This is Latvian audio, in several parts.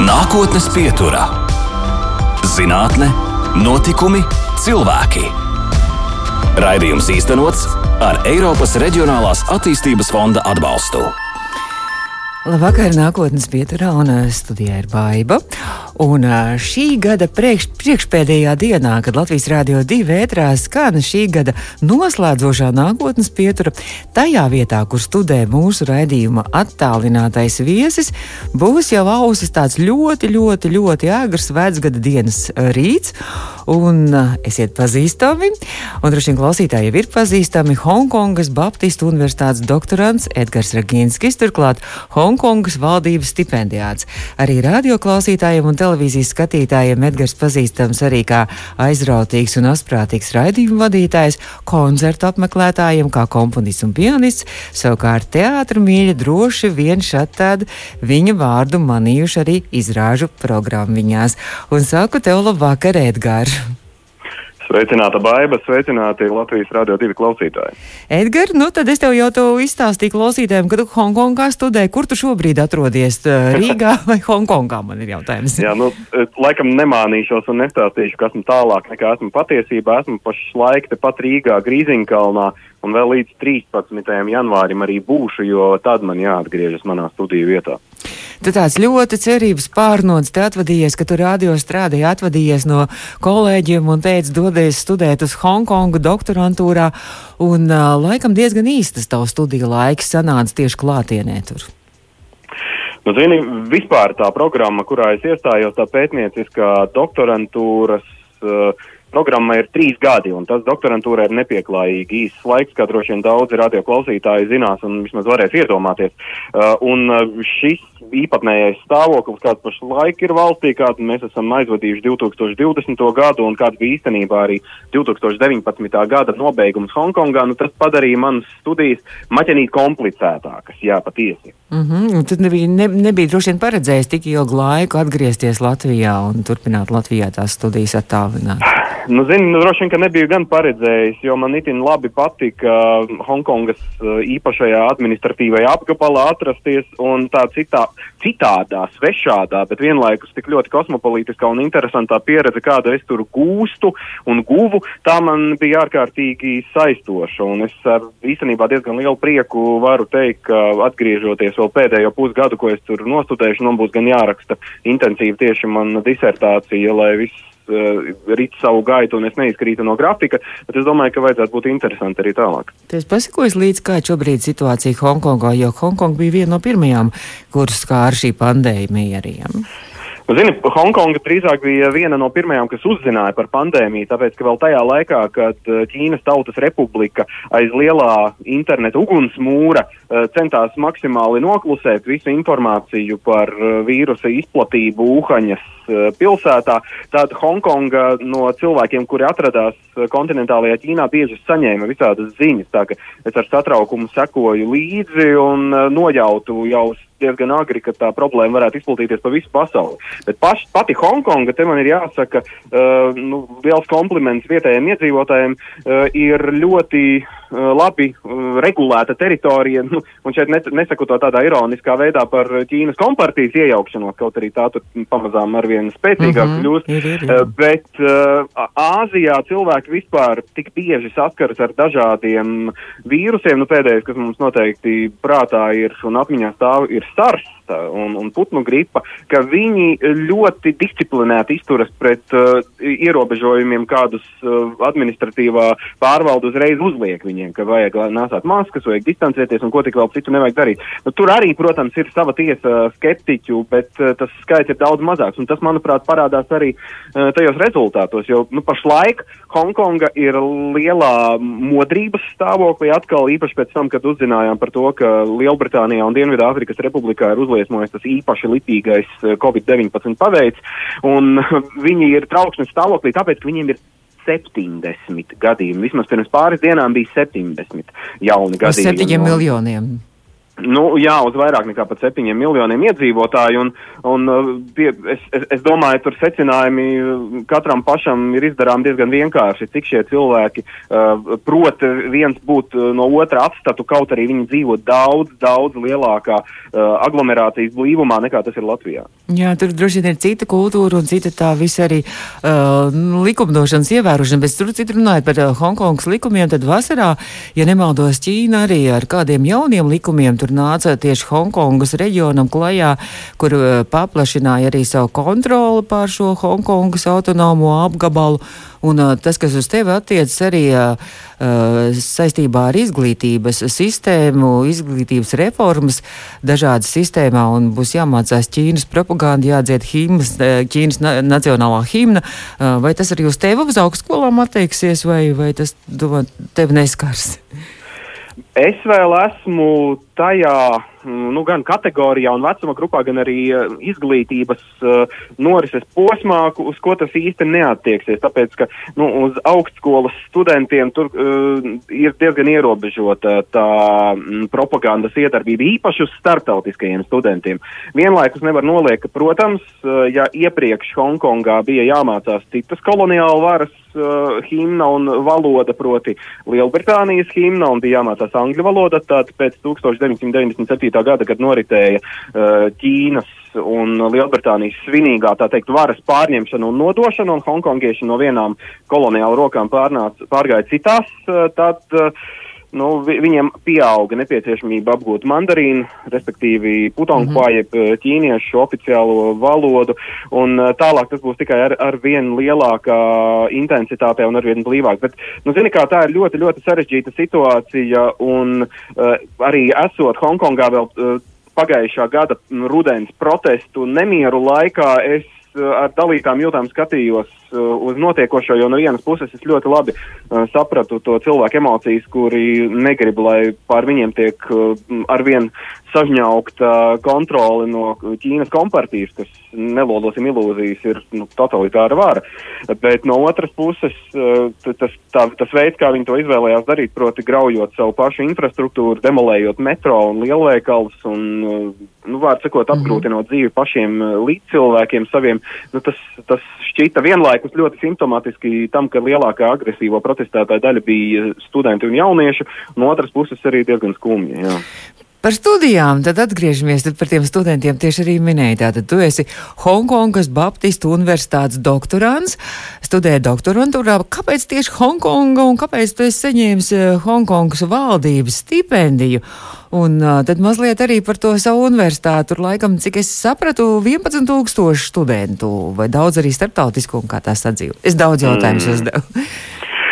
Nākotnes pieturā - zinātne, notikumi, cilvēki. Raidījums īstenots ar Eiropas Reģionālās attīstības fonda atbalstu. Labvakar, nākotnes pieturā un uh, studijā ir Baiva. Un šī gada priekš, priekšpēdējā dienā, kad Latvijas Rādio 2 vētrā skan šī gada noslēdzošā nākotnes pietura, tajā vietā, kur studē mūsu raidījuma attālinātais viesis, būs jau ausis tāds ļoti, ļoti, ļoti āgrs vecgada dienas rīts. Un esiet pazīstami, un droši vien klausītāji jau ir pazīstami Hongkongas Baptistu Universitātes doktorants Edgars Ragīnskis, turklāt Hongkongas valdības stipendijāts. Arī radioklausītājiem un televīzijas skatītājiem Edgars pazīstams arī kā aizrautīgs un asprātīgs raidījumu vadītājs, koncertu apmeklētājiem, kā komponists un pianists. Savukārt teātris mīļa droši vien šādi viņa vārdu manījuši arī izrāžu programmiņās. Un saku tev labvakar, Edgars! Sveicināta baiva, sveicināti Latvijas Rādio 2 klausītāji. Edgars, nu tad es tev jau to izstāstīju klausītājiem, ka tu Hongkongā studē. Kur tu šobrīd atrodies? Rīgā vai Hongkongā? Man ir jautājums. Jā, nu, laikam nemānīšos un nestāstīšu, ka esmu tālāk nekā esmu patiesībā. Esmu pašlaik tepat Rīgā, Grīziņkalnā un vēl līdz 13. janvārim arī būšu, jo tad man jāatgriežas manā studiju vietā. Tu tāds ļoti cerības pārnods, te atvadījies, ka tu radio strādāji, atvadījies no kolēģiem un teici, dodies studēt uz Hongkongu doktorantūrā, un uh, laikam diezgan īstas tavu studiju laiks sanāca tieši klātienē tur. Nu, zini, vispār tā programma, kurā es iestājos, tā pētnieciskā doktorantūras uh, Programma ir trīs gadi, un tas doktorantūrā ir nepieklājīgi īsts laiks, kā droši vien daudzi radioklausītāji zinās un vismaz varēs iedomāties. Uh, un uh, šis īpatnējais stāvoklis, kāds pašlaik ir valstī, kādu mēs esam aizvadījuši 2020. gadu un kāds bija īstenībā arī 2019. gada nobeigums Hongkongā, nu, tas padarīja manas studijas maķenīt komplicētākas, jā, patiesi. Mm -hmm. Tad nebija, ne, nebija droši vien paredzējis tik ilgu laiku atgriezties Latvijā un turpināt Latvijā tās studijas attālināt. Nu, zini, nu, droši vien, ka nebiju gan paredzējis, jo man itin labi patika Hongkongas uh, īpašajā administratīvajā apgabalā atrasties un tā citā, citādā, svešādā, bet vienlaikus tik ļoti kosmopolītiskā un interesantā pieredze, kādu es tur gūstu un guvu, tā man bija ārkārtīgi saistoša. Un es ar īstenībā diezgan lielu prieku varu teikt, ka atgriežoties vēl pēdējo pusgadu, ko es tur nostudējuši, man būs gan jāraksta intensīvi tieši mana disertācija, lai viss rit savu gaitu un es neizkrītu no grafika, bet es domāju, ka vajadzētu būt interesanti arī tālāk. Tu esi pasakojis līdz kā šobrīd situācija Hongkongā, jo Hongkonga bija viena no pirmajām, kuras skāra šī pandēmija arī. Ja? Nu, zini, Hongkonga drīzāk bija viena no pirmajām, kas uzzināja par pandēmiju, tāpēc, ka vēl tajā laikā, kad uh, Ķīnas Tautas Republika aiz lielā interneta ugunsmūra uh, centās maksimāli noklusēt visu informāciju par uh, vīrusa izplatību Uhaņas pilsētā, tad Hongkonga no cilvēkiem, kuri atradās kontinentālajā Ķīnā, bieži saņēma visādas ziņas. Tā es ar satraukumu sekoju līdzi un nojautu jau diezgan agri, ka tā problēma varētu izplatīties pa visu pasauli. Bet paš, pati Hongkonga, te man ir jāsaka, uh, nu, liels kompliments vietējiem iedzīvotājiem, uh, ir ļoti uh, labi uh, regulēta teritorija, nu, un šeit ne, nesaku to tādā ironiskā veidā par Ķīnas kompartijas iejaukšanos, kaut arī tā tur pamazām arvien spēcīgāk mm -hmm. kļūst. Ir, ir, ir. Uh, bet uh, Āzijā cilvēki vispār tik bieži saskaras ar dažādiem vīrusiem, nu pēdējais, kas mums noteikti prātā ir un atmiņā stāv, ir SARS un, un putnu gripa, ka viņi ļoti disciplinēti izturas pret uh, ierobežojumiem, kādus uh, administratīvā pārvalde uzreiz uzliek viņiem, ka vajag nesāt maskas, vajag distancēties un ko tik vēl citu nevajag darīt. Nu, tur arī, protams, ir sava tiesa skeptiķu, bet uh, tas skaits ir daudz mazāks, un tas, manuprāt, parādās arī uh, tajos rezultātos, jo nu, pašlaik Hongkonga ir lielā modrības stāvoklī atkal, īpaši pēc tam, kad uzzinājām par to, ka Lielbritānijā un Dienvidāfrikas Republikā ir uzliesmojis tas īpaši lipīgais Covid-19 paveids, un viņi ir trauksmes stāvoklī, tāpēc, ka viņiem ir 70 gadījumi. Vismaz pirms pāris dienām bija 70 jauni gadījumi. septiņiem un- miljoniem. Nu, jā, uz vairāk nekā pat septiņiem miljoniem iedzīvotāju. Un, un, uh, pie, es, es, es domāju, tur secinājumi uh, katram pašam ir izdarām diezgan vienkārši, cik šie cilvēki uh, prot viens būt uh, no otra atstatu, kaut arī viņi dzīvo daudz, daudz lielākā uh, aglomerācijas blīvumā nekā tas ir Latvijā. Jā, tur droši vien ir cita kultūra un cita tā visa arī uh, likumdošanas ievērošana, bet tur citur runājot par uh, Hongkongas likumiem, tad vasarā, ja nemaldos, Ķīna arī ar kādiem jauniem likumiem tur nāca tieši Hongkongas reģionam klajā, kur uh, paplašināja arī savu kontroli pār šo Hongkongas autonomo apgabalu. Un uh, tas, kas uz tevi attiecas arī uh, saistībā ar izglītības sistēmu, izglītības reformas dažādas sistēmā un būs jāmācās Ķīnas propaganda, jādzied himnas, Ķīnas na nacionālā himna, uh, vai tas arī uz tevi uz augstskolām attieksies, vai, vai tas tevi neskars? Es vēl esmu tajā Mm, nu, gan kategorijā un vecuma grupā, gan arī uh, izglītības uh, norises posmā, uz ko tas īsti neattieksies. Tāpēc, ka nu, uz augstskolas studentiem tur uh, ir diezgan ierobežota tā mm, propagandas iedarbība, īpaši uz startautiskajiem studentiem. Vienlaikus nevar noliekt, ka, protams, uh, ja iepriekš Hongkongā bija jāmācās citas koloniāla varas uh, himna un valoda, proti Lielbritānijas himna, un bija jāmācās angļu valoda, tad pēc 1997. 2007. gada, kad noritēja uh, Ķīnas un Lielbritānijas svinīgā, tā teikt, varas pārņemšana un nodošana, un hongkongieši no vienām koloniālu rokām pārnāca, pārgāja citās, uh, tad uh, nu, vi, viņiem pieauga nepieciešamība apgūt mandarīnu, respektīvi putonghua, mm -hmm. jeb ķīniešu oficiālo valodu, un tālāk tas būs tikai ar, ar vien lielākā intensitātē un ar vien blīvāk. Bet, nu, zini, kā tā ir ļoti, ļoti sarežģīta situācija, un uh, arī esot Hongkongā vēl uh, pagājušā gada rudens protestu nemieru laikā, es ar dalītām jūtām skatījos uz notiekošo, jo no vienas puses es ļoti labi uh, sapratu to cilvēku emocijas, kuri negrib, lai pār viņiem tiek uh, arvien sažņaukta kontrole no Ķīnas kompartijas, kas nelolosim ilūzijas, ir nu, totalitāra vara. Bet no otras puses, uh, tas, tā, tas veids, kā viņi to izvēlējās darīt, proti graujot savu pašu infrastruktūru, demolējot metro un lielveikals un, uh, nu, vārds sakot, mhm. apgrūtinot dzīvi pašiem uh, līdzcilvēkiem saviem, nu, tas, tas šķita vienlaikus vienlaikus ļoti simptomātiski tam, ka lielākā agresīvo protestētāja daļa bija studenti un jaunieši, no otras puses arī diezgan skumji. Jā. Par studijām, tad atgriežamies tad par tiem studentiem. Tieši arī minēja, tātad tu esi Hongkongas Baptistu universitātes doktorants, studē doktorantūrā. Kāpēc tieši Hongkonga un kāpēc tu esi saņēmis eh, Hongkongas valdības stipendiju? Un uh, tad mazliet arī par to savu universitāti. Tur laikam, cik es sapratu, 11 tūkstoši studentu vai daudz arī starptautisku un kā tā sadzīvo. Es daudz jautājumus mm. uzdevu.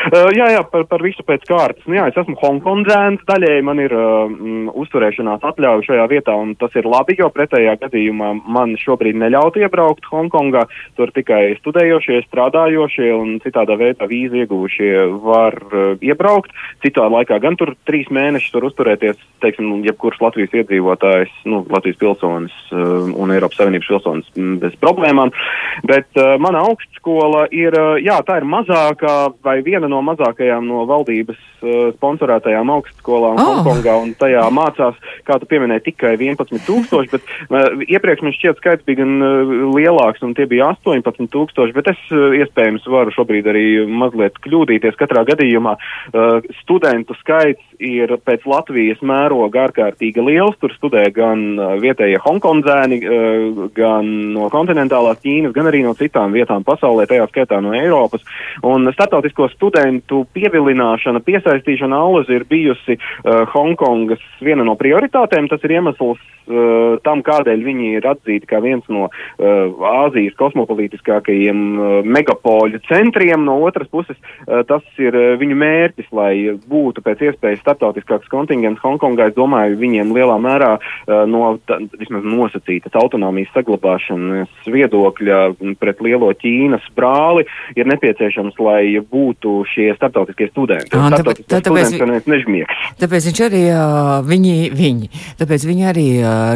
Uh, jā, jā, par, par visu pēc kārtas. Nu, jā, es esmu Hongkongzēns, daļēji man ir uh, uzturēšanās atļauja šajā vietā, un tas ir labi, jo pretējā gadījumā man šobrīd neļaut iebraukt Hongkongā. Tur tikai studējošie, strādājošie un citādā veidā vīzu ieguvušie var uh, iebraukt. Citā laikā gan tur trīs mēnešus tur uzturēties, teiksim, jebkurš Latvijas iedzīvotājs, nu, Latvijas pilsonis uh, un Eiropas Savienības pilsonis mm, bez problēmām. Bet uh, mana augstskola ir, uh, jā, tā ir mazākā vai viena no no mazākajām no valdības uh, sponsorētajām augstskolām oh. Hongkongā, un tajā mācās, kā tu pieminēji, tikai 11 tūkstoši, bet uh, iepriekš man šķiet skaits bija gan uh, lielāks, un tie bija 18 tūkstoši, bet es uh, iespējams varu šobrīd arī mazliet kļūdīties. Katrā gadījumā uh, studentu skaits ir pēc Latvijas mēroga ārkārtīgi liels. Tur studē gan uh, vietējie hongkondzēni, uh, gan no kontinentālās Ķīnas, gan arī no citām vietām pasaulē, tajā skaitā no Eiropas. Un startautisko studentu pievilināšana, piesaistīšana alus ir bijusi uh, Hongkongas viena no prioritātēm. Tas ir iemesls uh, tam, kādēļ viņi ir atzīti kā viens no uh, Āzijas kosmopolītiskākajiem uh, megapoļu centriem. No otras puses, uh, tas ir uh, viņu mērķis, lai būtu pēc iespējas starptautiskāks kontingents Hongkongā. Es domāju, viņiem lielā mērā uh, no tā, vismaz nosacītas autonomijas saglabāšanas viedokļa pret lielo Ķīnas brāli ir nepieciešams, lai būtu šie starptautiskie studenti. Ah, tāpēc, tāpēc, tāpēc, tāpēc viņš arī, viņi, viņi, tāpēc viņi arī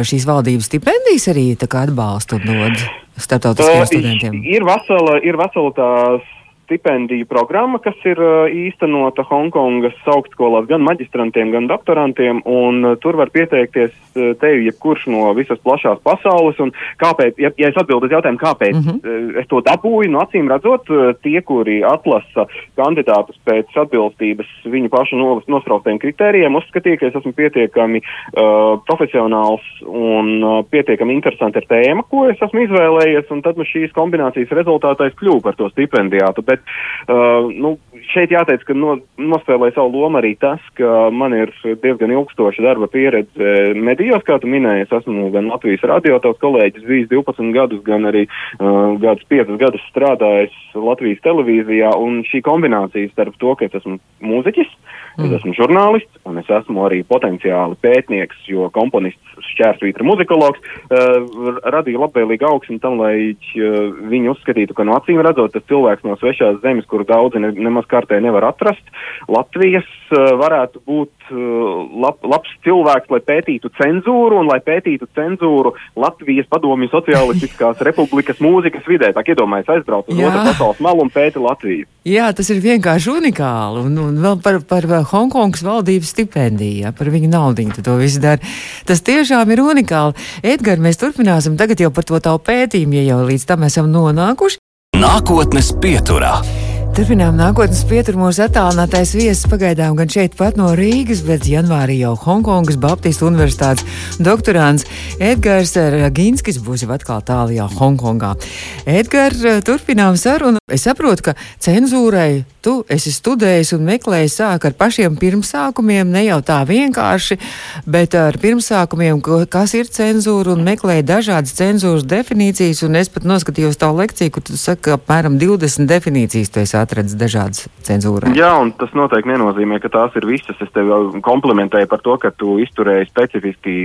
šīs valdības stipendijas arī tā kā atbalstu dod starptautiskiem uh, studentiem? Ir vesela, ir vesela tās stipendiju programma, kas ir uh, īstenota Hongkongas augstskolās gan maģistrantiem, gan doktorantiem, un uh, tur var pieteikties uh, tevi jebkurš no visas plašās pasaules. Un kāpēc, ja, ja es atbildu uz jautājumu, kāpēc mm -hmm. es to dabūju, nu acīm redzot, tie, kuri atlasa kandidātus pēc atbilstības viņu pašu nospraustajiem kritērijiem, uzskatīja, ka es esmu pietiekami uh, profesionāls un uh, pietiekami interesanti ar tēmu, ko es esmu izvēlējies, un tad nu, šīs kombinācijas rezultātā es kļuvu par to stipendijātu. Bet, uh, nu, šeit jāteic, ka no, nospēlē savu lomu arī tas, ka man ir diezgan ilgstoša darba pieredze medijos, kā tu minēji. Es esmu gan Latvijas radio tavs kolēģis bijis 12 gadus, gan arī uh, gadus 5 gadus strādājis Latvijas televīzijā. Un šī kombinācija starp to, ka es esmu mūziķis, mm. es esmu žurnālists un es esmu arī potenciāli pētnieks, jo komponists šķērsvītra muzikologs uh, radīja labvēlīgu augsni tam, lai uh, viņi uzskatītu, ka no acīm redzot, tas cilvēks no svešās zemes, kuru daudzi ne, nemaz kārtē nevar atrast, Latvijas uh, varētu būt uh, lab, labs cilvēks, lai pētītu cenzūru un lai pētītu cenzūru Latvijas padomju sociālistiskās republikas mūzikas vidē. Tā iedomājas aizbraukt uz otru pasaules malu un pēti Latviju. Jā, tas ir vienkārši unikāli. Un, un vēl par, par Hongkongas valdības stipendiju, par viņu naudu to visu dara. Tas tiešām ir unikāli. Edgars, mēs turpināsim tagad jau par to tavu pētījumu, ja jau līdz tam esam nonākuši. Nākotnes pieturā. Turpinām nākotnes pieturu mūsu attālinātais viesis pagaidām gan šeit pat no Rīgas, bet janvārī jau Hongkongas Baptistu universitātes doktorāns Edgars Raginskis būs jau atkal tālajā Hongkongā. Edgars, turpinām sarunu. Es saprotu, ka cenzūrai tu esi studējis un meklējis sāk ar pašiem pirmsākumiem, ne jau tā vienkārši, bet ar pirmsākumiem, kas ir cenzūra un meklēji dažādas cenzūras definīcijas, un es pat noskatījos tavu lekciju, kur tu saki, ka apmēram 20 definīcijas tu esi atradis dažādas cenzūrai. Jā, un tas noteikti nenozīmē, ka tās ir visas. Es tevi komplimentēju par to, ka tu izturēji specifiski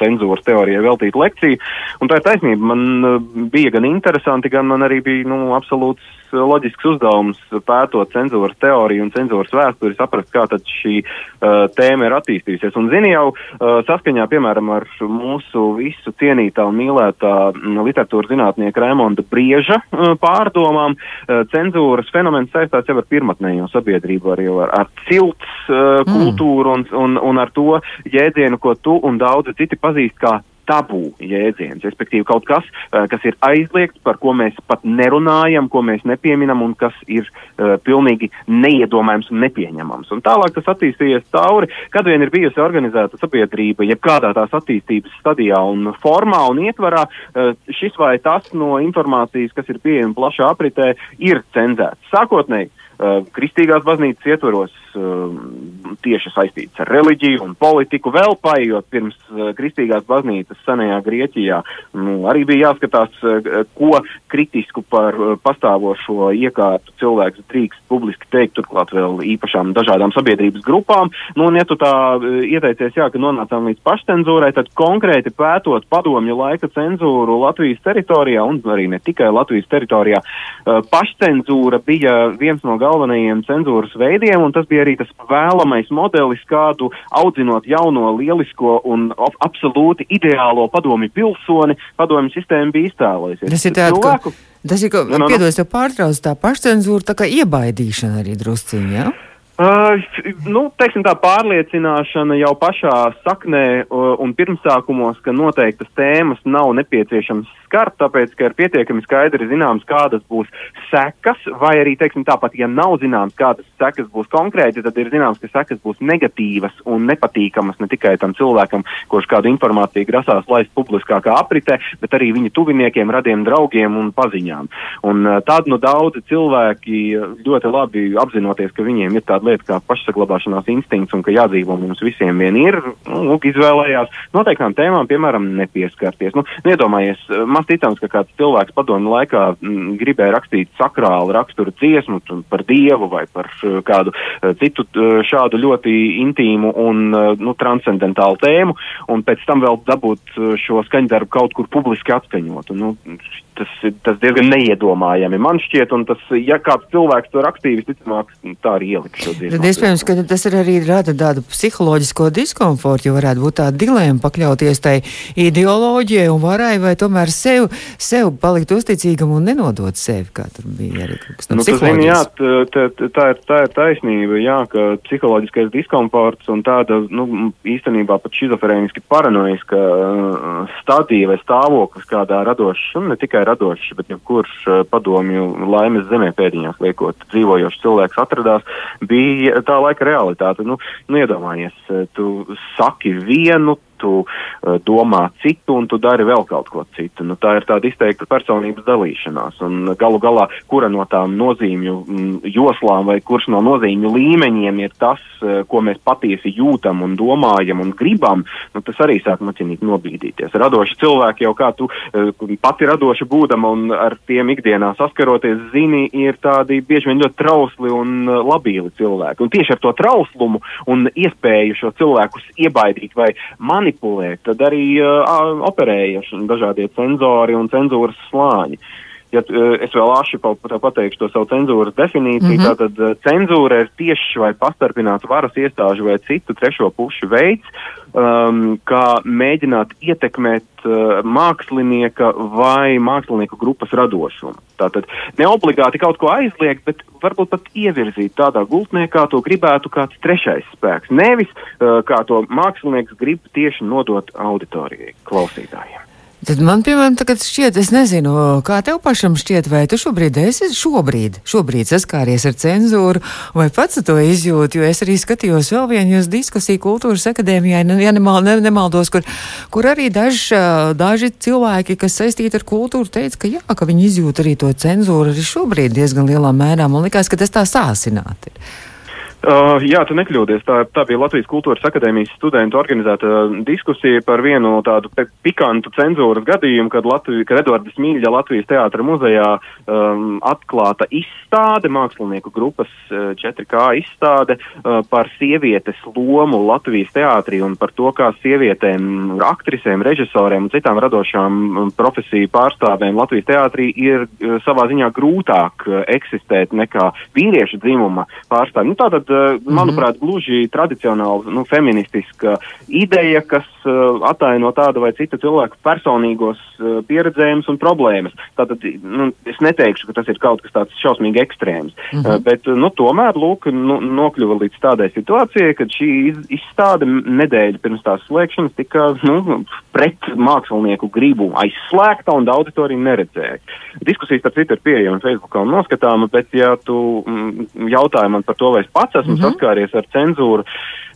cenzūras teorijai veltītu lekciju, un tā ir taisnība. Man uh, bija gan interesanti, gan man arī bija, nu, absolūts loģisks uzdevums pētot cenzūras teoriju un cenzūras vēsturi, saprast, kā tad šī uh, tēma ir attīstījusies. Un zini jau uh, saskaņā, piemēram, ar mūsu visu cienītā un mīlētā mm, literatūras zinātnieka Raimonda Brieža uh, pārdomām, uh, cenzūras fenomens saistās jau ar pirmatnējo sabiedrību, arī ar, ar cilts uh, mm. kultūru un, un, un ar to jēdzienu, ko tu un daudzi citi pazīst kā tabū jēdziens, respektīvi kaut kas, uh, kas ir aizliegts, par ko mēs pat nerunājam, ko mēs nepieminam un kas ir uh, pilnīgi neiedomājams un nepieņemams. Un tālāk tas attīstījies cauri, kad vien ir bijusi organizēta sabiedrība, jebkādā tās attīstības stadijā un formā un ietvarā, uh, šis vai tas no informācijas, kas ir pieejama plašā apritē, ir cenzēts. Sākotnēji kristīgās baznīcas ietvaros uh, tieši saistīts ar reliģiju un politiku, vēl paiet pirms uh, kristīgās baznīcas senajā Grieķijā. Nu, arī bija jāskatās, ko kritisku par pastāvošo iekārtu cilvēks drīkst publiski teikt, turklāt vēl īpašām dažādām sabiedrības grupām. Nu, un, ja tu tā ieteicies, jā, ka nonācām līdz pašcenzūrai, tad konkrēti pētot padomju laika cenzūru Latvijas teritorijā un arī ne tikai Latvijas teritorijā, pašcenzūra bija viens no galvenajiem cenzūras veidiem, un tas bija arī tas vēlamais modelis, kādu audzinot jauno lielisko un absolūti ideālo padomi pilsoni, padomi sistēma bija iztēlojusies. Tas ir tāds, cilvēku... ka, tas ir, ka, no, no, no. piedos, tev pārtrauc tā pašcenzūra, tā kā iebaidīšana arī drusciņā? Ja? Uh, nu, teiksim, tā pārliecināšana jau pašā saknē uh, un pirmsākumos, ka noteiktas tēmas nav nepieciešams skart, tāpēc, ka ir pietiekami skaidri zināms, kādas būs sekas, vai arī, teiksim, tāpat, ja nav zināms, kādas sekas būs konkrēti, tad ir zināms, ka sekas būs negatīvas un nepatīkamas ne tikai tam cilvēkam, kurš kādu informāciju grasās laist publiskākā apritē, bet arī viņa tuviniekiem, radiem draugiem un paziņām. Un uh, tādu nu daudzi cilvēki ļoti labi apzinoties, ka viņiem ir tāda lieta kā pašsaglabāšanās instinkts un ka jādzīvo mums visiem vien ir, nu, izvēlējās noteiktām tēmām, piemēram, nepieskarties. Nu, iedomājies, maz ticams, ka kāds cilvēks padomu laikā m, mm, gribēja rakstīt sakrālu raksturu dziesmu par dievu vai par kādu uh, citu uh, šādu ļoti intīmu un uh, nu, transcendentālu tēmu, un pēc tam vēl dabūt šo skaņdarbu kaut kur publiski atskaņot. Nu, tas, tas diezgan neiedomājami man šķiet, un tas, ja kāds cilvēks to rakstīs, visticamāk, tā arī ieliks šo dziesmu. Tad iespējams, ka tas arī rada tādu psiholoģisko diskomfortu, jo varētu būt tāda dilēma pakļauties tai ideoloģijai un varai, vai tomēr sev, sev palikt uzticīgam un nenodot sevi, kā tur bija arī kaut kas no nu, zini, jā, tā, tā, tā, ir, tā ir taisnība, jā, ka psiholoģiskais diskomforts un tāda, nu, īstenībā pat šizofrēniski paranoiska uh, stadija vai stāvoklis kādā radošs, un ne tikai radošs, bet jebkurš uh, padomju laimes zemē pēdiņās liekot dzīvojošs cilvēks atradās, bija tā laika realitāte. Nu, nu iedomājies, tu saki vienu, tu uh, domā citu un tu dari vēl kaut ko citu. Nu, tā ir tāda izteikta personības dalīšanās. Un galu galā, kura no tām nozīmju mm, joslām vai kurš no nozīmju līmeņiem ir tas, uh, ko mēs patiesi jūtam un domājam un gribam, nu, tas arī sāk maķinīgi nobīdīties. Radoši cilvēki jau kā tu uh, pati radoši būdama un ar tiem ikdienā saskaroties, zini, ir tādi bieži vien ļoti trausli un uh, labīli cilvēki. Un tieši ar to trauslumu un iespēju šo cilvēkus iebaidīt vai man manipulēt, tad arī uh, operēja dažādie cenzori un cenzūras slāņi. Ja uh, es vēl aši pateikšu to savu cenzūras definīciju, mm -hmm. tātad uh, cenzūra ir tieši vai pastarpināts varas iestāžu vai citu trešo pušu veids, um, kā mēģināt ietekmēt uh, mākslinieka vai mākslinieku grupas radošumu. Tātad ne obligāti kaut ko aizliegt, bet varbūt pat ievirzīt tādā gultnē, kā to gribētu kāds trešais spēks. Nevis uh, kā to mākslinieks grib tieši nodot auditorijai, klausītājiem. Tad man, piemēram, tagad šķiet, es nezinu, kā tev pašam šķiet, vai tu šobrīd esi šobrīd, šobrīd saskāries ar cenzūru, vai pats to izjūti, jo es arī skatījos vēl vienu jūs diskusiju kultūras akadēmijā, ja nemal, ne, nemaldos, kur, kur arī daži, daži cilvēki, kas saistīti ar kultūru, teica, ka jā, ka viņi izjūt arī to cenzūru arī šobrīd diezgan lielā mērā. Man likās, ka tas tā sāsināti ir. Uh, jā, tu nekļūdies. Tā, tā bija Latvijas Kultūras Akadēmijas studentu organizēta diskusija par vienu tādu pikantu cenzūras gadījumu, kad, Latvija, kad Edvards Mīļa Latvijas teātra muzejā um, atklāta izstāde, mākslinieku grupas 4K uh, izstāde uh, par sievietes lomu Latvijas teātrī un par to, kā sievietēm, aktrisēm, režisoriem un citām radošām um, profesiju pārstāvēm Latvijas teātrī ir uh, savā ziņā grūtāk uh, eksistēt nekā vīriešu dzimuma pārstāvji. Nu, tātad. Manuprāt, gluži tradicionāla, nu, feministiska ideja, kas uh, ataino tādu vai citu cilvēku personīgos uh, pieredzējumus un problēmas. Tātad, nu, es neteikšu, ka tas ir kaut kas tāds šausmīgi ekstrēms, mm -hmm. bet, nu, tomēr, lūk, nu, nokļuva līdz tādai situācijai, kad šī iz, izstāde nedēļa pirms tās slēgšanas tika, nu, pret mākslinieku gribu aizslēgta un auditorija neredzēja. Diskusijas, starp citu, ir pieejama Facebookā un noskatāma, bet, ja tu mm, jautāji man par to, vai es pats esmu mm -hmm. saskāries ar cenzūru.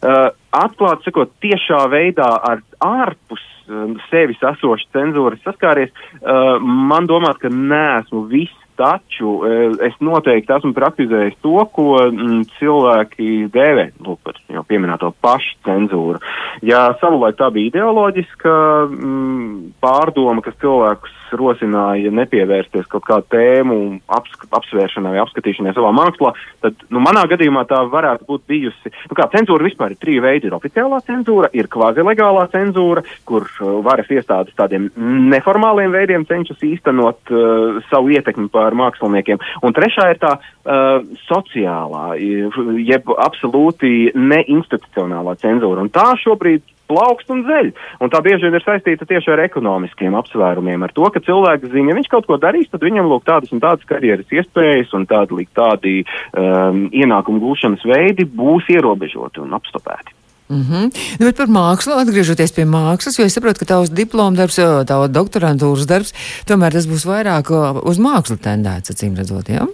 Uh, atklāti sakot, tiešā veidā ar ārpus uh, sevis esošu cenzūru saskāries, uh, man domāt, ka neesmu viss taču uh, es noteikti esmu praktizējis to, ko mm, cilvēki dēvē nu, par jau pieminēto pašu cenzūru. Ja savulaik tā bija ideoloģiska mm, pārdoma, kas cilvēkus rosināja nepievērsties kaut kādu tēmu apsk apsvēršanai vai apskatīšanai savā mākslā, tad nu, manā gadījumā tā varētu būt bijusi. Nu, kā cenzūra vispār ir trīs veidi. Ir oficiālā cenzūra, ir kvazilegālā cenzūra, kur uh, varas iestādes tādiem neformāliem veidiem cenšas īstenot uh, savu ietekmi pār māksliniekiem. Un trešā ir tā uh, sociālā, jeb absolūti neinstitucionālā cenzūra. Un tā šobrīd plaukst un zeļ. Un tā bieži vien ir saistīta tieši ar ekonomiskiem apsvērumiem, ar to, ka cilvēks zina, ja viņš kaut ko darīs, tad viņam lūk tādas un tādas karjeras iespējas un tādi, tādi um, ienākumu gūšanas veidi būs ierobežoti un apstopēti. Mm -hmm. nu, bet par mākslu, atgriežoties pie mākslas, jo es saprotu, ka tavs diploma darbs, tavs doktorantūras darbs, tomēr tas būs vairāk uz mākslu tendēts, acīm redzot? Ja?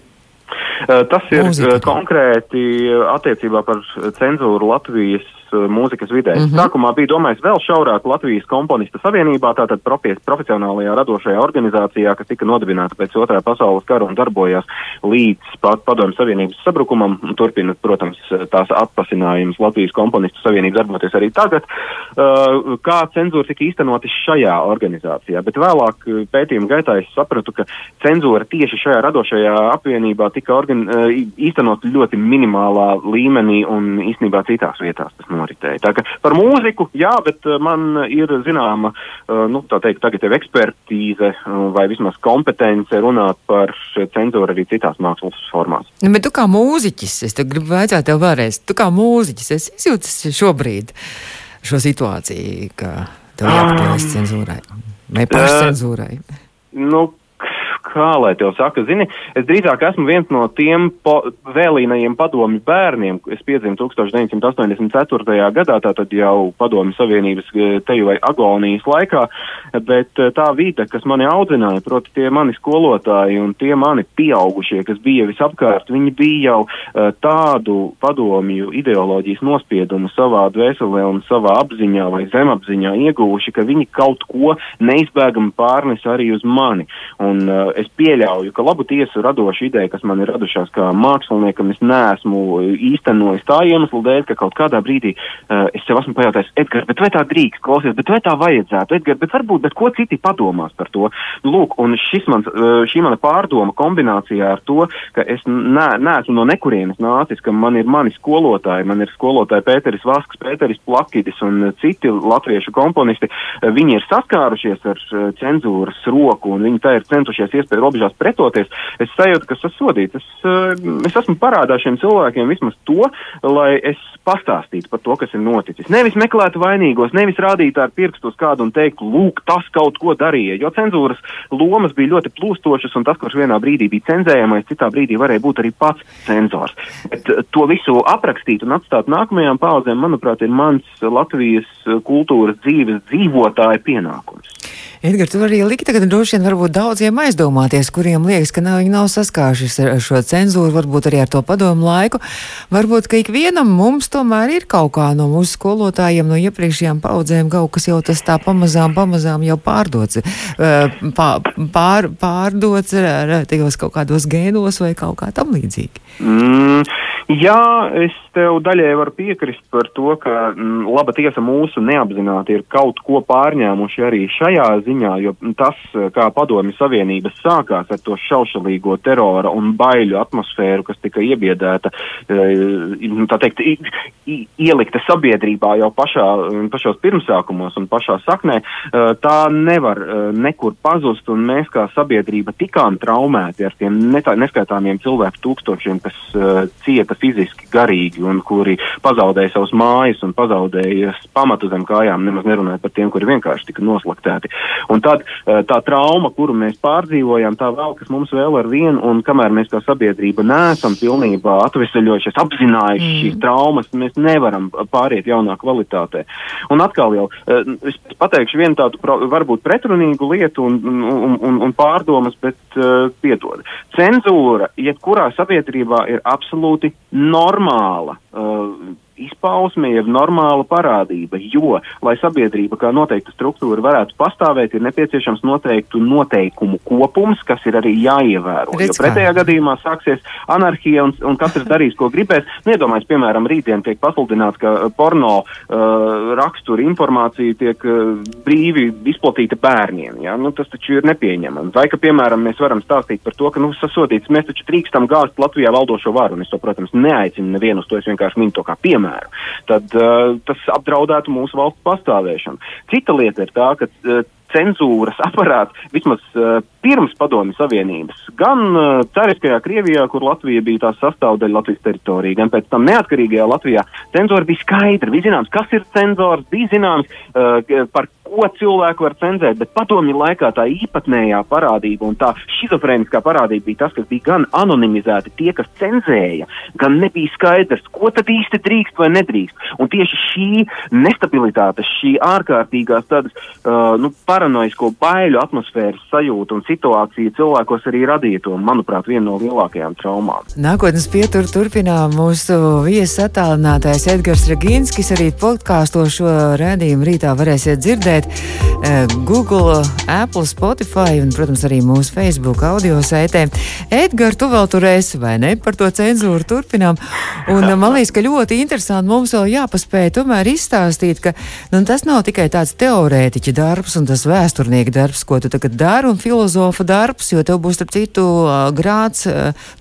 Tas ir Mūzika. konkrēti attiecībā par cenzūru Latvijas mūzikas vidē. Mm -hmm. Sākumā bija domājis vēl šaurāk Latvijas komponistu savienībā, tātad profesionālajā radošajā organizācijā, kas tika nodibināta pēc otrā pasaules kara un darbojās līdz pat padomju savienības sabrukumam. Turpina, protams, tās atpasinājums Latvijas komponistu savienības darboties arī tagad. Uh, kā cenzūra tika īstenoti šajā organizācijā, bet vēlāk uh, pētījuma gaitā es sapratu, ka cenzūra tieši šajā radošajā apvienībā tika organ, īstenot ļoti minimālā līmenī un īstenībā citās vietās tas notika. Noritēja. Tā par mūziku, jā, bet man ir zināma, nu, tā teikt, tagad jau ekspertīze vai vismaz kompetence runāt par cenzūru arī citās mākslas formās. Nu, bet tu kā mūziķis, es te gribu vaicāt tev vēlreiz, tu kā mūziķis, es izjūtas šobrīd šo situāciju, ka tev jāpakļaujas cenzūrai vai pašcenzūrai? Uh, nu, kā lai tev saka, zini, es drīzāk esmu viens no tiem po, vēlīnajiem padomju bērniem. Es piedzimu 1984. gadā, tātad jau padomju savienības eh, teju vai agonijas laikā, bet eh, tā vide, kas mani audzināja, proti tie mani skolotāji un tie mani pieaugušie, kas bija visapkārt, viņi bija jau uh, tādu padomju ideoloģijas nospiedumu savā dvēselē un savā apziņā vai zemapziņā ieguvuši, ka viņi kaut ko neizbēgami pārnes arī uz mani. Un, uh, es pieļauju, ka labu tiesu radoša ideja, kas man ir radušās kā māksliniekam, es neesmu īstenojis tā iemesla dēļ, ka kaut kādā brīdī uh, es sev esmu pajautājis, Edgars, bet vai tā drīkst klausies, bet vai tā vajadzētu, Edgars, bet varbūt, bet ko citi padomās par to? Lūk, un mans, uh, šī mana pārdoma kombinācijā ar to, ka es ne, neesmu no nekurienes nācis, ka man ir mani skolotāji, man ir skolotāji Pēteris Vasks, Pēteris Plakidis un citi latviešu komponisti, viņi ir saskārušies ar cenzūras roku un viņi tā ir centušies iespēju robežās pretoties, es sajūtu, ka esmu sodīts. Es, eh, es esmu parādā šiem cilvēkiem vismaz to, lai es pastāstītu par to, kas ir noticis. Nevis meklēt vainīgos, nevis rādīt ar pirkstu uz kādu un teikt, lūk, tas kaut ko darīja. Jo cenzūras lomas bija ļoti plūstošas, un tas, kurš vienā brīdī bija cenzējamais, citā brīdī varēja būt arī pats cenzors. Bet eh, to visu aprakstīt un atstāt nākamajām paudzēm, manuprāt, ir mans Latvijas kultūras dzīves dzīvotāja pienākums. Edgars, tu arī liki tagad droši vien varbūt daudziem aizdomāties, kuriem liekas, ka nav, viņi nav saskārušies ar šo cenzūru, varbūt arī ar to padomu laiku. Varbūt, ka ikvienam mums tomēr ir kaut kā no mūsu skolotājiem, no iepriekšējām paudzēm kaut kas jau tas tā pamazām, pamazām jau pārdots, pār, pār, pārdots tajos kaut kādos gēnos vai kaut kā tam līdzīgi. Mm. Jā, es tev daļai varu piekrist par to, ka m, mm, laba tiesa mūsu neapzināti ir kaut ko pārņēmuši arī šajā ziņā, jo tas, kā padomju savienības sākās ar to šaušalīgo terora un baiļu atmosfēru, kas tika iebiedēta, e, nu, tā teikt, ielikta sabiedrībā jau pašā, pašos pirmsākumos un pašā saknē, e, tā nevar e, nekur pazust, un mēs kā sabiedrība tikām traumēti ar tiem neskaitāmiem cilvēku tūkstošiem, kas cieta fiziski garīgi un kuri pazaudēja savus mājas un pazaudēja pamatu zem kājām, nemaz nerunājot par tiem, kuri vienkārši tika noslaktēti. Un tad eh, tā trauma, kuru mēs pārdzīvojam, tā vēl, kas mums vēl ar vienu, un kamēr mēs kā sabiedrība neesam pilnībā atvesaļojušies, apzinājuši mm. šīs traumas, mēs nevaram pāriet jaunā kvalitātē. Un atkal jau, eh, es pateikšu vienu tādu varbūt pretrunīgu lietu un, un, un, un pārdomas, bet uh, piedod. Cenzūra, jebkurā sabiedrībā ir absolūti normāla. Uh, izpausme, jeb normāla parādība, jo, lai sabiedrība kā noteikta struktūra varētu pastāvēt, ir nepieciešams noteiktu noteikumu kopums, kas ir arī jāievēro. Redz, jo pretējā kā. gadījumā sāksies anarhija un, un katrs darīs, ko gribēs. Nedomājies, piemēram, rītdien tiek pasludināts, ka uh, porno uh, rakstura informācija tiek uh, brīvi izplatīta bērniem. Ja? Nu, tas taču ir nepieņemami. Vai, ka, piemēram, mēs varam stāstīt par to, ka, nu, sasodīts, mēs taču drīkstam gāzt Latvijā valdošo varu, un es to, protams, neaicinu nevienu uz to, es vienkārši minu to kā piemēru piemēru, tad uh, tas apdraudētu mūsu valsts pastāvēšanu. Cita lieta ir tā, ka uh, cenzūras aparāts vismaz uh, pirms Padomju Savienības, gan uh, cariskajā Krievijā, kur Latvija bija tās sastāvdaļa Latvijas teritorija, gan pēc tam neatkarīgajā Latvijā, cenzūra bija skaidra. Bija zināms, kas ir cenzors, bija zināms, uh, par ko cilvēku var cenzēt, bet padomju laikā tā īpatnējā parādība un tā šizofrēniskā parādība bija tas, kas bija gan anonimizēti tie, kas cenzēja, gan nebija skaidrs, ko tad īsti drīkst vai nedrīkst. Un tieši šī nestabilitāte, šī ārkārtīgās tādas uh, nu, paranoisko baiļu atmosfēras sajūta un situācija cilvēkos arī radīja to, manuprāt, vienu no lielākajām traumām. Nākotnes pietur turpinām mūsu viesis attālinātais Edgars Ragīnskis, arī podkāsto šo rēdījumu rītā varēsiet dzirdēt meklēt uh, Google, Apple, Spotify un, protams, arī mūsu Facebook audio saitē. Edgars, tu vēl tur esi, vai ne? Par to cenzūru turpinām. Un uh, man liekas, ka ļoti interesanti mums vēl jāpaspēj tomēr izstāstīt, ka nu, tas nav tikai tāds teorētiķa darbs un tas vēsturnieka darbs, ko tu tagad dari, un filozofa darbs, jo tev būs, starp citu, uh, grāts,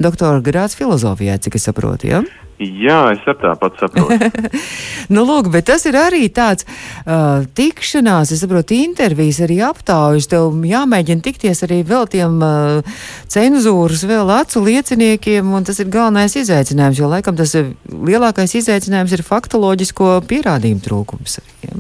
doktora grāts filozofijā, cik es saprotu, ja? Jā, es ar tāpat saprotu. nu, lūk, bet tas ir arī tāds uh, tikšanās, es saprotu, intervijas, arī aptaujas. Tev jāmēģina tikties arī vēl tiem uh, cenzūras, vēl acu lieciniekiem, un tas ir galvenais izaicinājums, jo laikam tas lielākais izaicinājums ir faktoloģisko pierādījumu trūkums. Ja?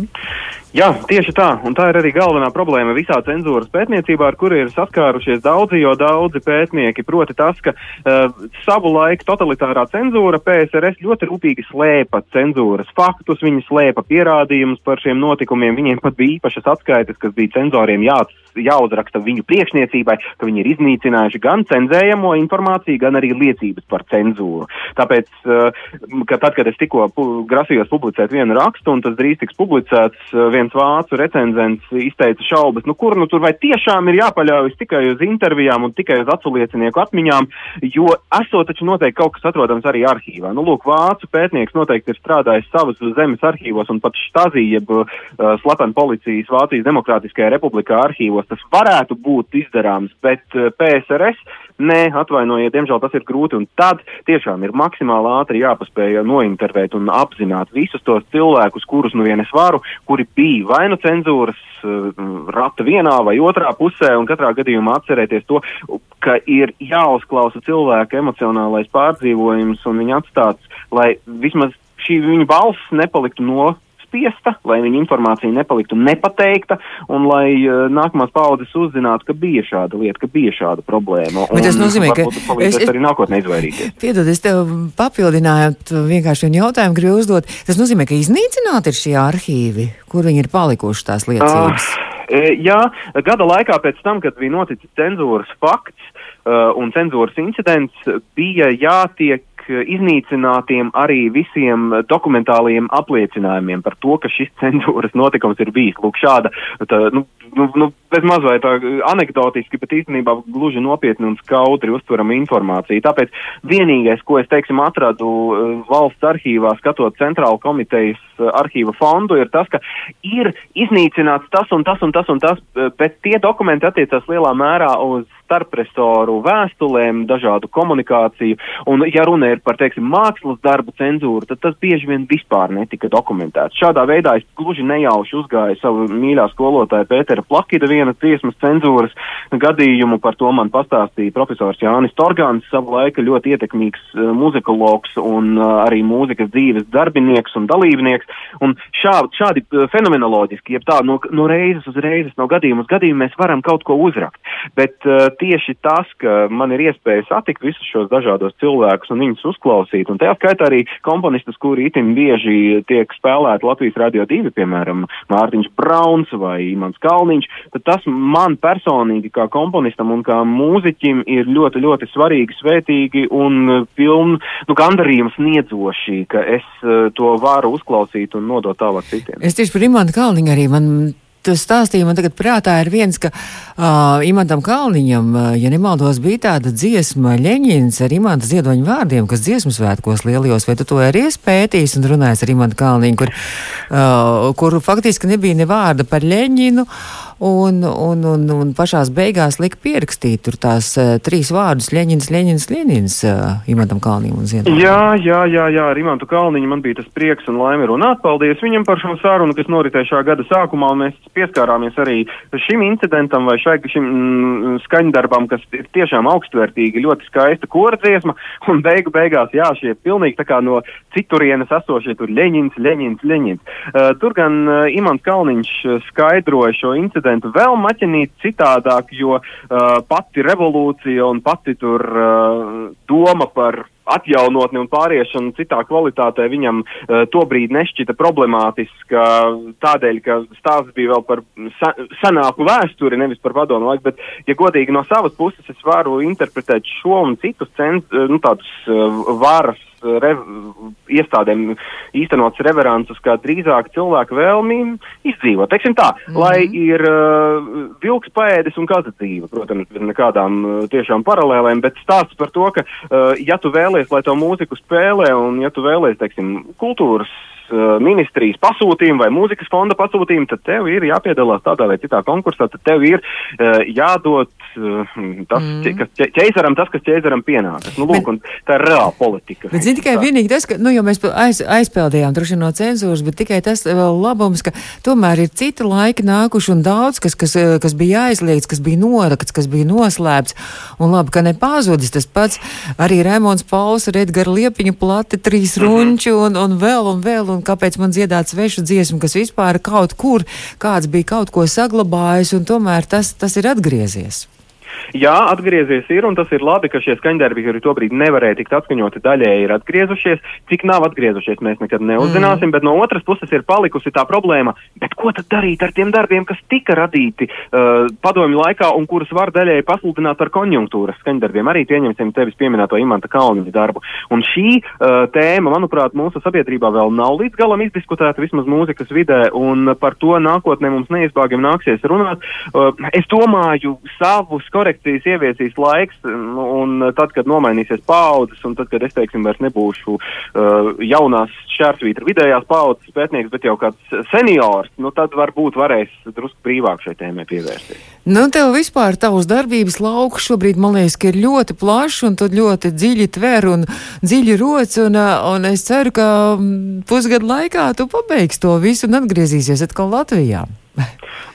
Jā, tieši tā, un tā ir arī galvenā problēma visā cenzūras pētniecībā, ar kuru ir saskārušies daudzi, jo daudzi pētnieki, proti tas, ka uh, savu laiku totalitārā cenzūra PSRS ļoti rūpīgi slēpa cenzūras faktus, viņi slēpa pierādījumus par šiem notikumiem, viņiem pat bija īpašas atskaites, kas bija cenzoriem jā, jāuzraksta viņu priekšniecībai, ka viņi ir iznīcinājuši gan cenzējamo informāciju, gan arī liecības par cenzūru. Tāpēc, uh, ka tad, kad es tikko pu grasījos publicēt vienu rakstu, un tas drīz tiks publicēts, uh, viens vācu recenzents izteica šaubas, nu kur nu tur vai tiešām ir jāpaļaujas tikai uz intervijām un tikai uz aculiecinieku atmiņām, jo esot taču noteikti kaut kas atrodams arī arhīvā. Nu, lūk, vācu pētnieks noteikti ir strādājis savas zemes arhīvos un pat štazī, jeb uh, slepeni policijas Vācijas Demokrātiskajā republikā arhīvos. Tas varētu būt izdarāms, bet uh, PSRS Nē, atvainojiet, diemžēl tas ir grūti, un tad tiešām ir maksimāli ātri jāpaspēj nointervēt un apzināt visus tos cilvēkus, kurus nu vien es varu, kuri bija vai nu cenzūras uh, rata vienā vai otrā pusē, un katrā gadījumā atcerēties to, ka ir jāuzklausa cilvēka emocionālais pārdzīvojums un viņa atstāts, lai vismaz šī viņa balss nepaliktu no apspiesta, lai viņa informācija nepaliktu nepateikta, un lai uh, nākamās paudzes uzzinātu, ka bija šāda lieta, ka bija šāda problēma. Bet tas nozīmē, ka es, es arī nākotnē izvairīties. Piedod, es tev papildinājot vienkārši vienu jautājumu gribu uzdot. Tas nozīmē, ka iznīcināti ir šie arhīvi, kur viņi ir palikuši tās liecības. Uh, jā, gada laikā pēc tam, kad bija noticis cenzūras fakts uh, un cenzūras incidents, bija jātiek iznīcinātiem arī visiem dokumentāliem apliecinājumiem par to, ka šis cenzūras notikums ir bijis. Lūk, šāda, tā, nu, nu, nu, bez mazliet tā anekdotiski, bet īstenībā gluži nopietni un skaudri uztverama informācija. Tāpēc vienīgais, ko es, teiksim, atradu uh, valsts arhīvā, skatot centrāla komitejas uh, arhīva fondu, ir tas, ka ir iznīcināts tas un tas un tas un tas, bet tie dokumenti attiecas lielā mērā uz starpresoru vēstulēm, dažādu komunikāciju, un ja runa ir par, teiksim, mākslas darbu cenzūru, tad tas bieži vien vispār netika dokumentēts. Šādā veidā es gluži nejauši uzgāju savu mīļā skolotāju Pētera Plakida vienas dziesmas cenzūras gadījumu, par to man pastāstīja profesors Jānis Torgāns, savu laiku ļoti ietekmīgs uh, muzikologs un uh, arī mūzikas dzīves darbinieks un dalībnieks, un šā, šādi uh, fenomenoloģiski, jeb tā, no, no reizes uz reizes, no gadījuma uz gadījumu mēs varam kaut ko uzrakt, bet uh, tieši tas, ka man ir iespēja satikt visus šos dažādos cilvēkus un viņus uzklausīt, un tajā skaitā arī komponistus, kuri itin bieži tiek spēlēti Latvijas Radio 2, piemēram, Mārtiņš Brauns vai Imants Kalniņš, tad tas man personīgi kā komponistam un kā mūziķim ir ļoti, ļoti svarīgi, svētīgi un piln, nu, gandarījums sniedzoši, ka es uh, to varu uzklausīt un nodot tālāk citiem. Es tieši par Imantu Kalniņu arī man stāstīja man tagad prātā ir viens, ka uh, Imantam Kalniņam, uh, ja nemaldos, bija tāda dziesma Ļeņins ar Imanta ziedoņu vārdiem, kas dziesmu svētkos lielajos, vai tu to arī pētījis un runājis ar Imantu Kalniņu, kur, uh, kur faktiski nebija ne vārda par Ļeņinu. Un, un, un, un pašās beigās lika pierakstīt tur tās uh, trīs vārdus - Leņķins, Leņķins, Leņķins uh, Imantam Kalniņam un Ziedam. Jā, jā, jā, jā, ar Imantu Kalniņu man bija tas prieks un laime runāt. Paldies viņam par šo sarunu, kas noritēja šā gada sākumā. Mēs pieskārāmies arī šim incidentam vai šai, šim mm, skaņdarbam, kas ir tiešām augstvērtīgi, ļoti skaista kordziesma. Un beigu beigās, jā, šie pilnīgi tā kā no citurienes esošie tur Leņķins, Leņķins, Leņķins. Uh, tur gan uh, Imants Kalniņš skaidroja šo incidentu prezidentu vēl maķinīt citādāk, jo uh, pati revolūcija un pati tur uh, doma par atjaunotni un pāriešanu citā kvalitātē viņam uh, tobrīd nešķita problemātiska tādēļ, ka stāsts bija vēl par sa senāku vēsturi, nevis par padomu laiku, bet, ja godīgi no savas puses, es varu interpretēt šo un citus cent, nu, tādus uh, varas rev, iestādēm īstenots reveransus, kā drīzāk cilvēku vēlmi izdzīvot. Teiksim tā, mm -hmm. lai ir uh, vilks paēdis un kaza dzīve, protams, ir nekādām uh, tiešām paralēlēm, bet stāsts par to, ka, uh, ja tu vēlies, lai to mūziku spēlē, un ja tu vēlies, teiksim, kultūras ministrijas pasūtījumu vai mūzikas fonda pasūtījumu, tad tev ir jāpiedalās tādā vai citā konkursā, tad tev ir uh, jādod uh, tas, mm. kas ķēzaram, tas, kas ķēzaram pienākas. Nu, lūk, bet, tā ir reāla politika. Bet zini tikai vienīgi tas, ka, nu, jo mēs aiz, aizpildījām droši no cenzūras, bet tikai tas vēl labums, ka tomēr ir citi laiki nākuši un daudz, kas, kas, kas bija aizliegts, kas bija norakts, kas bija noslēpts. Un labi, ka nepazudis tas pats arī Rēmons Pauls ar Edgara Liepiņu plati, trīs mm -hmm. runči un, un vēl un vēl, un kāpēc man dziedāt svešu dziesmu, kas vispār kaut kur, kāds bija kaut ko saglabājis, un tomēr tas, tas ir atgriezies. Jā, atgriezies ir, un tas ir labi, ka šie skaņdarbi, kuri tobrīd nevarēja tikt atskaņoti daļēji, ir atgriezušies. Cik nav atgriezušies, mēs nekad neuzzināsim, mm. bet no otras puses ir palikusi tā problēma, bet ko tad darīt ar tiem darbiem, kas tika radīti uh, padomju laikā un kurus var daļēji pasludināt par konjunktūras skaņdarbiem. Arī pieņemsim tevis pieminēto Imanta Kalniņa darbu. Un šī uh, tēma, manuprāt, mūsu sabiedrībā vēl nav līdz galam izdiskutēta, vismaz mūzikas vidē, un par to nākotnē mums neizbāgam nāksies runāt. Uh, es domāju, savus korekcijas korekcijas ieviesīs laiks, nu, un tad, kad nomainīsies paudzes, un tad, kad es, teiksim, vairs nebūšu uh, jaunās šķērsvītra vidējās paudzes pētnieks, bet jau kāds seniors, nu, tad varbūt varēs drusku brīvāk šai tēmai pievērsties. Nu, tev vispār tavs darbības lauks šobrīd, man liekas, ir ļoti plašs, un tu ļoti dziļi tver un dziļi roc, un, uh, un es ceru, ka mm, pusgadu laikā tu pabeigsi to visu un atgriezīsies atkal Latvijā.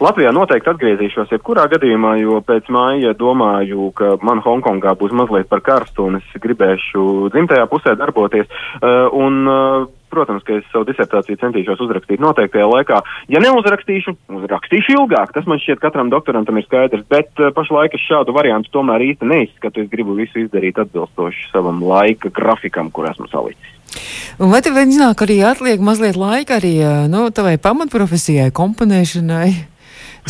Latvijā noteikti atgriezīšos jebkurā gadījumā, jo pēc māja domāju, ka man Hongkongā būs mazliet par karstu un es gribēšu dzimtajā pusē darboties. Uh, un, uh, Protams, ka es savu disertāciju centīšos uzrakstīt noteiktajā laikā. Ja neuzrakstīšu, uzrakstīšu ilgāk. Tas man šķiet katram doktorantam ir skaidrs, bet uh, pašlaik es šādu variantu tomēr īsti neizskatu. Es gribu visu izdarīt atbilstoši savam laika grafikam, kur esmu salicis. Un vai tev iznāk arī atliek mazliet laika arī nu, tavai pamatprofesijai, komponēšanai?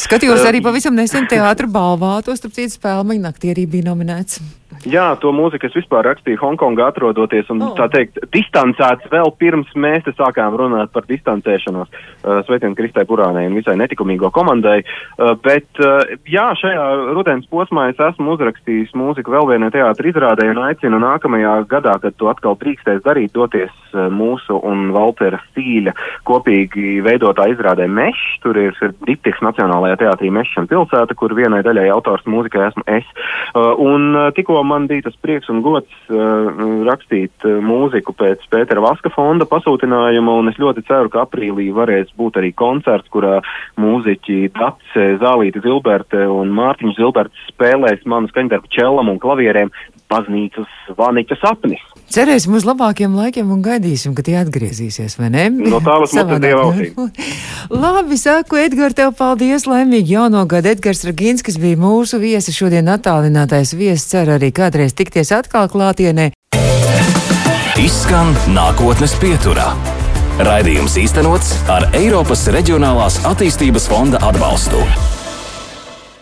Skatījos arī pavisam nesen teātra balvā, to starp citu spēlmeņu naktī arī bija nominēts. Jā, to mūziku es vispār rakstīju Hongkongā atrodoties un, oh. tā teikt, distancēts vēl pirms mēs te sākām runāt par distancēšanos. Uh, Sveitiem Kristai Burānai un visai netikumīgo komandai. Uh, bet, uh, jā, šajā rudens posmā es esmu uzrakstījis mūziku vēl vienai teātra izrādē un aicinu nākamajā gadā, kad to atkal drīkstēs darīt, doties uh, mūsu un Valtera Stīļa kopīgi veidotā izrādē Mešs. Tur ir, ir Diptiks Nacionālajā teātrī Mešs un pilsēta, kur vienai daļai autors mūzikai esmu es. Uh, un uh, tikko man bija tas prieks un gods uh, rakstīt uh, mūziku pēc Pētera Vaska fonda pasūtinājuma, un es ļoti ceru, ka aprīlī varēs būt arī koncerts, kurā mūziķi Dace, Zālīti Zilberte un Mārtiņš Zilberts spēlēs manu skaņdarbu čellam un klavierēm baznīcas vaniķa sapnis. Cerēsim uz labākiem laikiem un gaidīsim, kad tie atgriezīsies, vai ne? No tālas mums ir dieva Labi, saku, Edgars, tev paldies, laimīgi jauno gadu. Edgars Ragīns, kas bija mūsu viesis, šodien attālinātais viesis, cer arī kādreiz tikties atkal klātienē. Izskan nākotnes pieturā. Raidījums īstenots ar Eiropas Reģionālās attīstības fonda atbalstu.